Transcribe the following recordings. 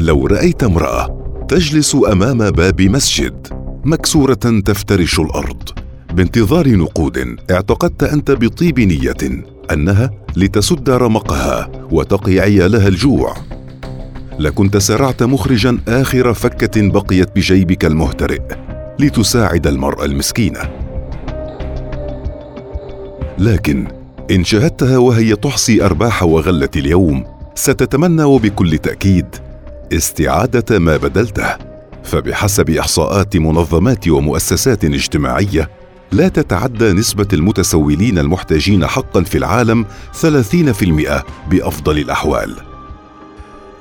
لو رأيت امرأة تجلس أمام باب مسجد مكسورة تفترش الأرض. بانتظار نقود اعتقدت أنت بطيب نية أنها لتسد رمقها وتقي عيالها الجوع. لكنت سرعت مخرجا آخر فكة بقيت بجيبك المهترئ لتساعد المراه المسكينه لكن إن شاهدتها وهي تحصي أرباح وغلة اليوم ستتمنى وبكل تأكيد استعادة ما بدلته فبحسب إحصاءات منظمات ومؤسسات اجتماعية لا تتعدى نسبة المتسولين المحتاجين حقا في العالم 30% بأفضل الأحوال.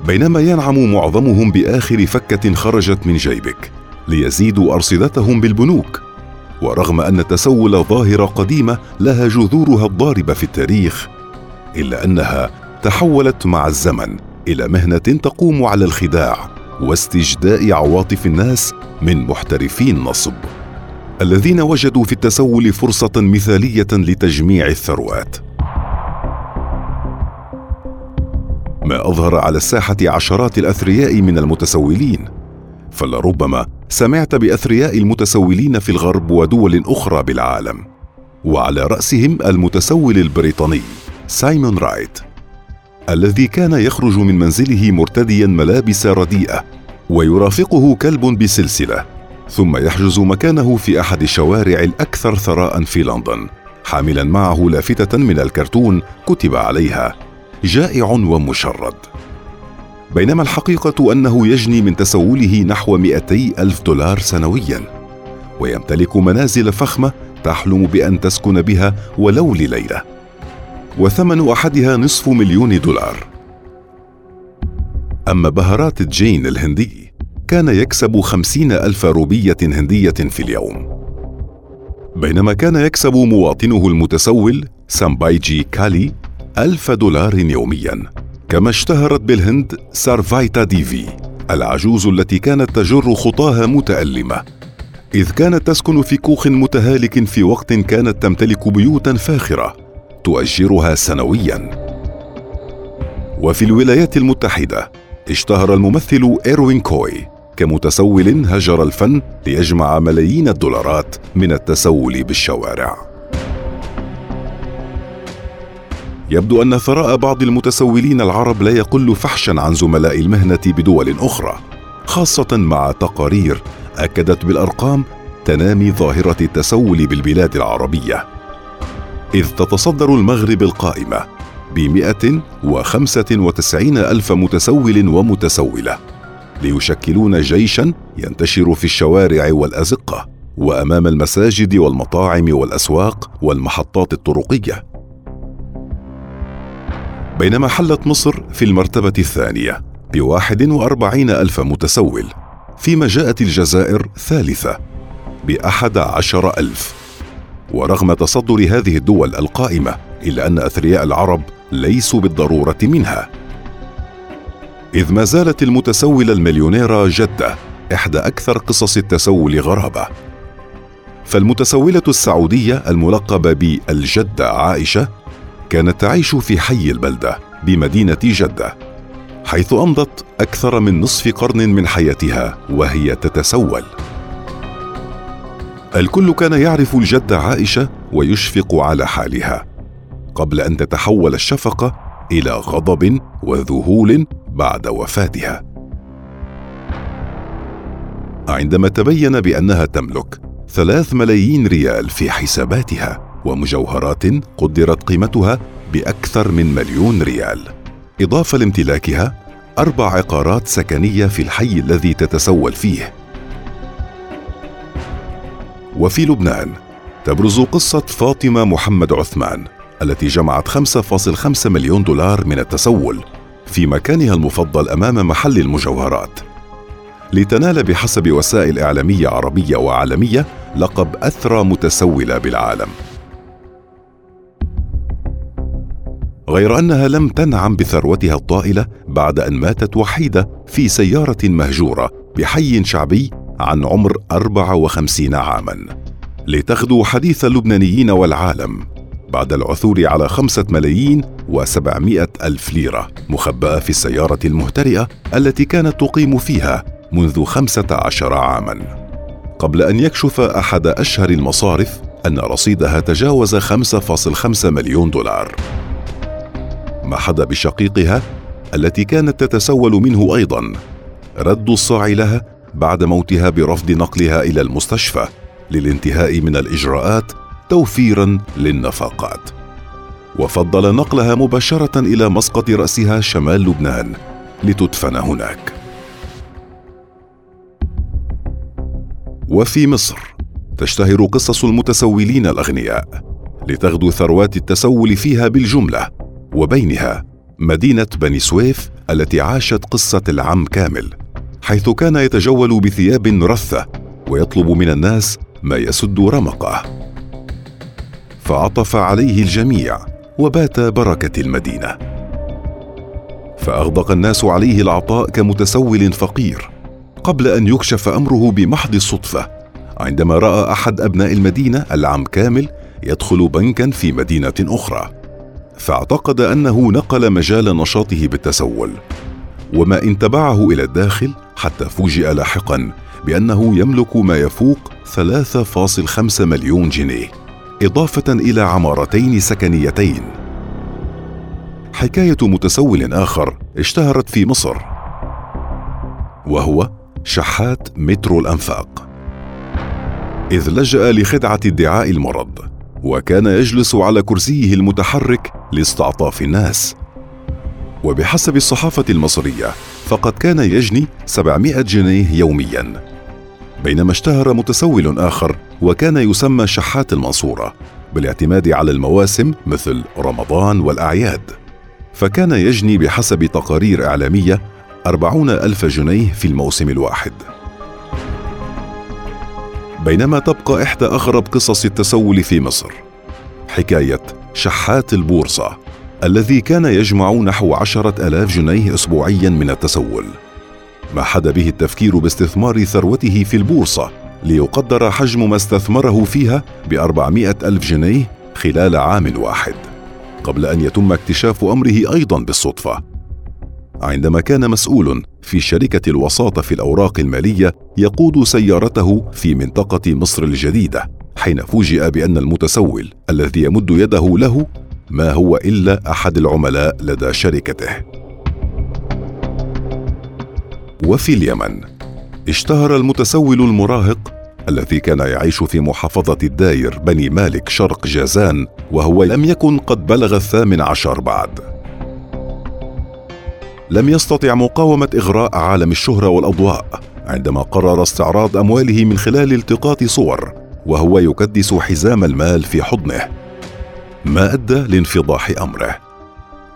بينما ينعم معظمهم بآخر فكة خرجت من جيبك ليزيدوا أرصدتهم بالبنوك. ورغم أن التسول ظاهرة قديمة لها جذورها الضاربة في التاريخ، إلا أنها تحولت مع الزمن إلى مهنة تقوم على الخداع واستجداء عواطف الناس من محترفي النصب. الذين وجدوا في التسول فرصة مثالية لتجميع الثروات. ما أظهر على الساحة عشرات الأثرياء من المتسولين فلربما سمعت بأثرياء المتسولين في الغرب ودول أخرى بالعالم. وعلى رأسهم المتسول البريطاني سايمون رايت. الذي كان يخرج من منزله مرتديا ملابس رديئة ويرافقه كلب بسلسلة ثم يحجز مكانه في أحد الشوارع الأكثر ثراء في لندن. حاملا معه لافتة من الكرتون كتب عليها. جائع ومشرد. بينما الحقيقة أنه يجني من تسوله نحو 200 ألف دولار سنويا. ويمتلك منازل فخمة تحلم بأن تسكن بها ولو لليلة. وثمن أحدها نصف مليون دولار. أما بهارات جين الهندي كان يكسب خمسين ألف روبية هندية في اليوم. بينما كان يكسب مواطنه المتسول سامبايجي كالي ألف دولار يوميا كما اشتهرت بالهند سارفايتا ديفي العجوز التي كانت تجر خطاها متألمة. إذ كانت تسكن في كوخ متهالك في وقت كانت تمتلك بيوتا فاخرة. تؤجرها سنويا. وفي الولايات المتحدة اشتهر الممثل إيروين كوي كمتسول هجر الفن ليجمع ملايين الدولارات من التسول بالشوارع. يبدو أن ثراء بعض المتسولين العرب لا يقل فحشا عن زملاء المهنة بدول أخرى خاصة مع تقارير أكدت بالأرقام تنامي ظاهرة التسول بالبلاد العربية. إذ تتصدر المغرب القائمة بمئة وخمسة وتسعين ألف متسول ومتسولة ليشكلون جيشا ينتشر في الشوارع والأزقة وأمام المساجد والمطاعم والأسواق والمحطات الطرقية. بينما حلت مصر في المرتبة الثانية بواحد وأربعين ألف متسول فيما جاءت الجزائر ثالثة بأحد عشر ألف. ورغم تصدر هذه الدول القائمة إلا أن أثرياء العرب ليسوا بالضرورة منها. إذ ما زالت المتسولة المليونيرة جدة إحدى أكثر قصص التسول غرابة. فالمتسولة السعودية الملقبة بالجدة عائشة كانت تعيش في حي البلدة بمدينة جدة حيث أمضت أكثر من نصف قرن من حياتها وهي تتسول. الكل كان يعرف الجدة عائشة ويشفق على حالها. قبل أن تتحول الشفقة إلى غضب وذهول بعد وفاتها. عندما تبين بأنها تملك ثلاث ملايين ريال في حساباتها ومجوهرات قدرت قيمتها بأكثر من مليون ريال إضافة لامتلاكها أربع عقارات سكنية في الحي الذي تتسول فيه. وفي لبنان. تبرز قصة فاطمة محمد عثمان التي جمعت 5.5 مليون دولار من التسول في مكانها المفضل أمام محل المجوهرات. لتنال بحسب وسائل إعلامية عربية وعالمية لقب أثرى متسولة بالعالم. غير أنها لم تنعم بثروتها الطائله بعد أن ماتت وحيدة في سيارة مهجورة بحي شعبي عن عمر 54 عاما. لتغدو حديث اللبنانيين والعالم بعد العثور على خمسة ملايين وسبعمائة ألف ليرة مخبأة في السيارة المهترئة التي كانت تقيم فيها منذ خمسة عشر عاما. قبل أن يكشف أحد أشهر المصارف أن رصيدها تجاوز 5.5 مليون دولار. ما حدا بشقيقها التي كانت تتسول منه أيضا. رد الصاع لها بعد موتها برفض نقلها إلى المستشفى للانتهاء من الإجراءات توفيرا للنفقات. وفضل نقلها مباشرة إلى مسقط رأسها شمال لبنان لتدفن هناك. وفي مصر تشتهر قصص المتسولين الأغنياء لتغدو ثروات التسول فيها بالجملة وبينها مدينة بني سويف التي عاشت قصة العم كامل. حيث كان يتجول بثياب رثة ويطلب من الناس ما يسد رمقه. فعطف عليه الجميع وبات بركة المدينة. فأغدق الناس عليه العطاء كمتسول فقير قبل أن يكشف أمره بمحض الصدفة عندما رأى أحد أبناء المدينة العم كامل يدخل بنكا في مدينة أخرى. فاعتقد أنه نقل مجال نشاطه بالتسول. وما إن تبعه إلى الداخل حتى فوجئ لاحقا بأنه يملك ما يفوق 3.5 مليون جنيه إضافة إلى عمارتين سكنيتين. حكاية متسول آخر اشتهرت في مصر وهو شحات مترو الأنفاق. إذ لجأ لخدعة ادعاء المرض وكان يجلس على كرسيه المتحرك لاستعطاف الناس. وبحسب الصحافة المصرية فقد كان يجني 700 جنيه يوميا. بينما اشتهر متسول آخر وكان يسمى شحات المنصورة بالاعتماد على المواسم مثل رمضان والأعياد. فكان يجني بحسب تقارير إعلامية أربعون ألف جنيه في الموسم الواحد. بينما تبقى إحدى أغرب قصص التسول في مصر حكاية شحات البورصة. الذي كان يجمع نحو عشرة ألاف جنيه أسبوعيا من التسول. ما حد به التفكير باستثمار ثروته في البورصة ليقدر حجم ما استثمره فيها بأربعمائة ألف جنيه خلال عام واحد قبل أن يتم اكتشاف أمره أيضا بالصدفة. عندما كان مسؤول في شركة الوساطة في الأوراق المالية يقود سيارته في منطقة مصر الجديدة حين فوجئ بأن المتسول الذي يمد يده له ما هو إلا أحد العملاء لدى شركته. وفي اليمن اشتهر المتسول المراهق الذي كان يعيش في محافظة الداير بني مالك شرق جازان وهو لم يكن قد بلغ الثامن عشر بعد. لم يستطع مقاومة إغراء عالم الشهرة والأضواء عندما قرر استعراض أمواله من خلال التقاط صور وهو يكدس حزام المال في حضنه. ما أدى لانفضاح أمره.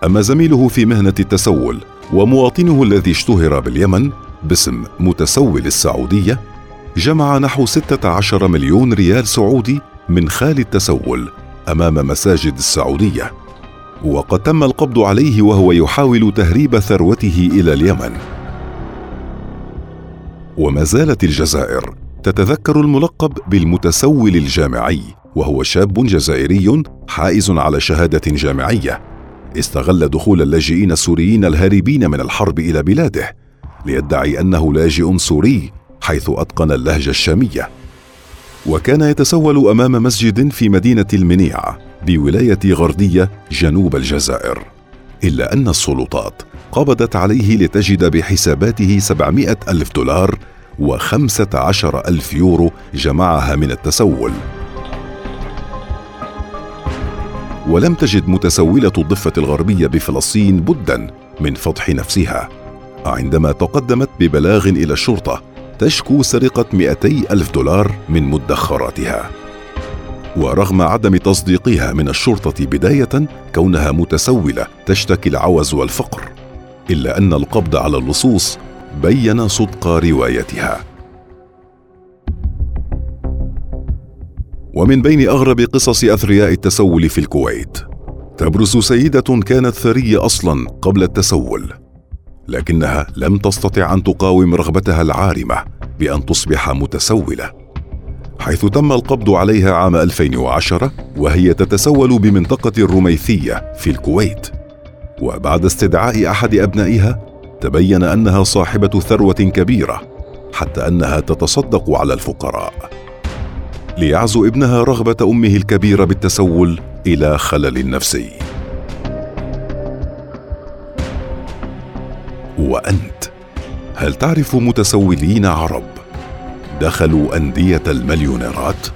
أما زميله في مهنة التسول ومواطنه الذي اشتهر باليمن باسم متسول السعودية جمع نحو 16 مليون ريال سعودي من خال التسول أمام مساجد السعودية. وقد تم القبض عليه وهو يحاول تهريب ثروته إلى اليمن. وما زالت الجزائر تتذكر الملقب بالمتسول الجامعي وهو شاب جزائري حائز على شهادة جامعية. استغل دخول اللاجئين السوريين الهاربين من الحرب إلى بلاده ليدعي أنه لاجئ سوري حيث أتقن اللهجة الشامية. وكان يتسول أمام مسجد في مدينة المنيعه بولاية غرديه جنوب الجزائر. إلا أن السلطات قبضت عليه لتجد بحساباته 700 ألف دولار وخمسة عشر ألف يورو جمعها من التسول. ولم تجد متسولة الضفة الغربية بفلسطين بدا من فضح نفسها. عندما تقدمت ببلاغ إلى الشرطة تشكو سرقة 200 ألف دولار من مدخراتها. ورغم عدم تصديقها من الشرطة بداية كونها متسولة تشتكي العوز والفقر. إلا أن القبض على اللصوص بين صدق روايتها. ومن بين أغرب قصص أثرياء التسول في الكويت. تبرز سيدة كانت ثرية أصلا قبل التسول لكنها لم تستطع أن تقاوم رغبتها العارمة بأن تصبح متسولة حيث تم القبض عليها عام 2010 وهي تتسول بمنطقة الرميثية في الكويت. وبعد استدعاء أحد أبنائها تبين أنها صاحبة ثروة كبيرة حتى أنها تتصدق على الفقراء. ليعزو ابنها رغبة أمه الكبيرة بالتسول إلى خلل نفسي. وأنت هل تعرف متسولين عرب؟ دخلوا أندية المليونيرات؟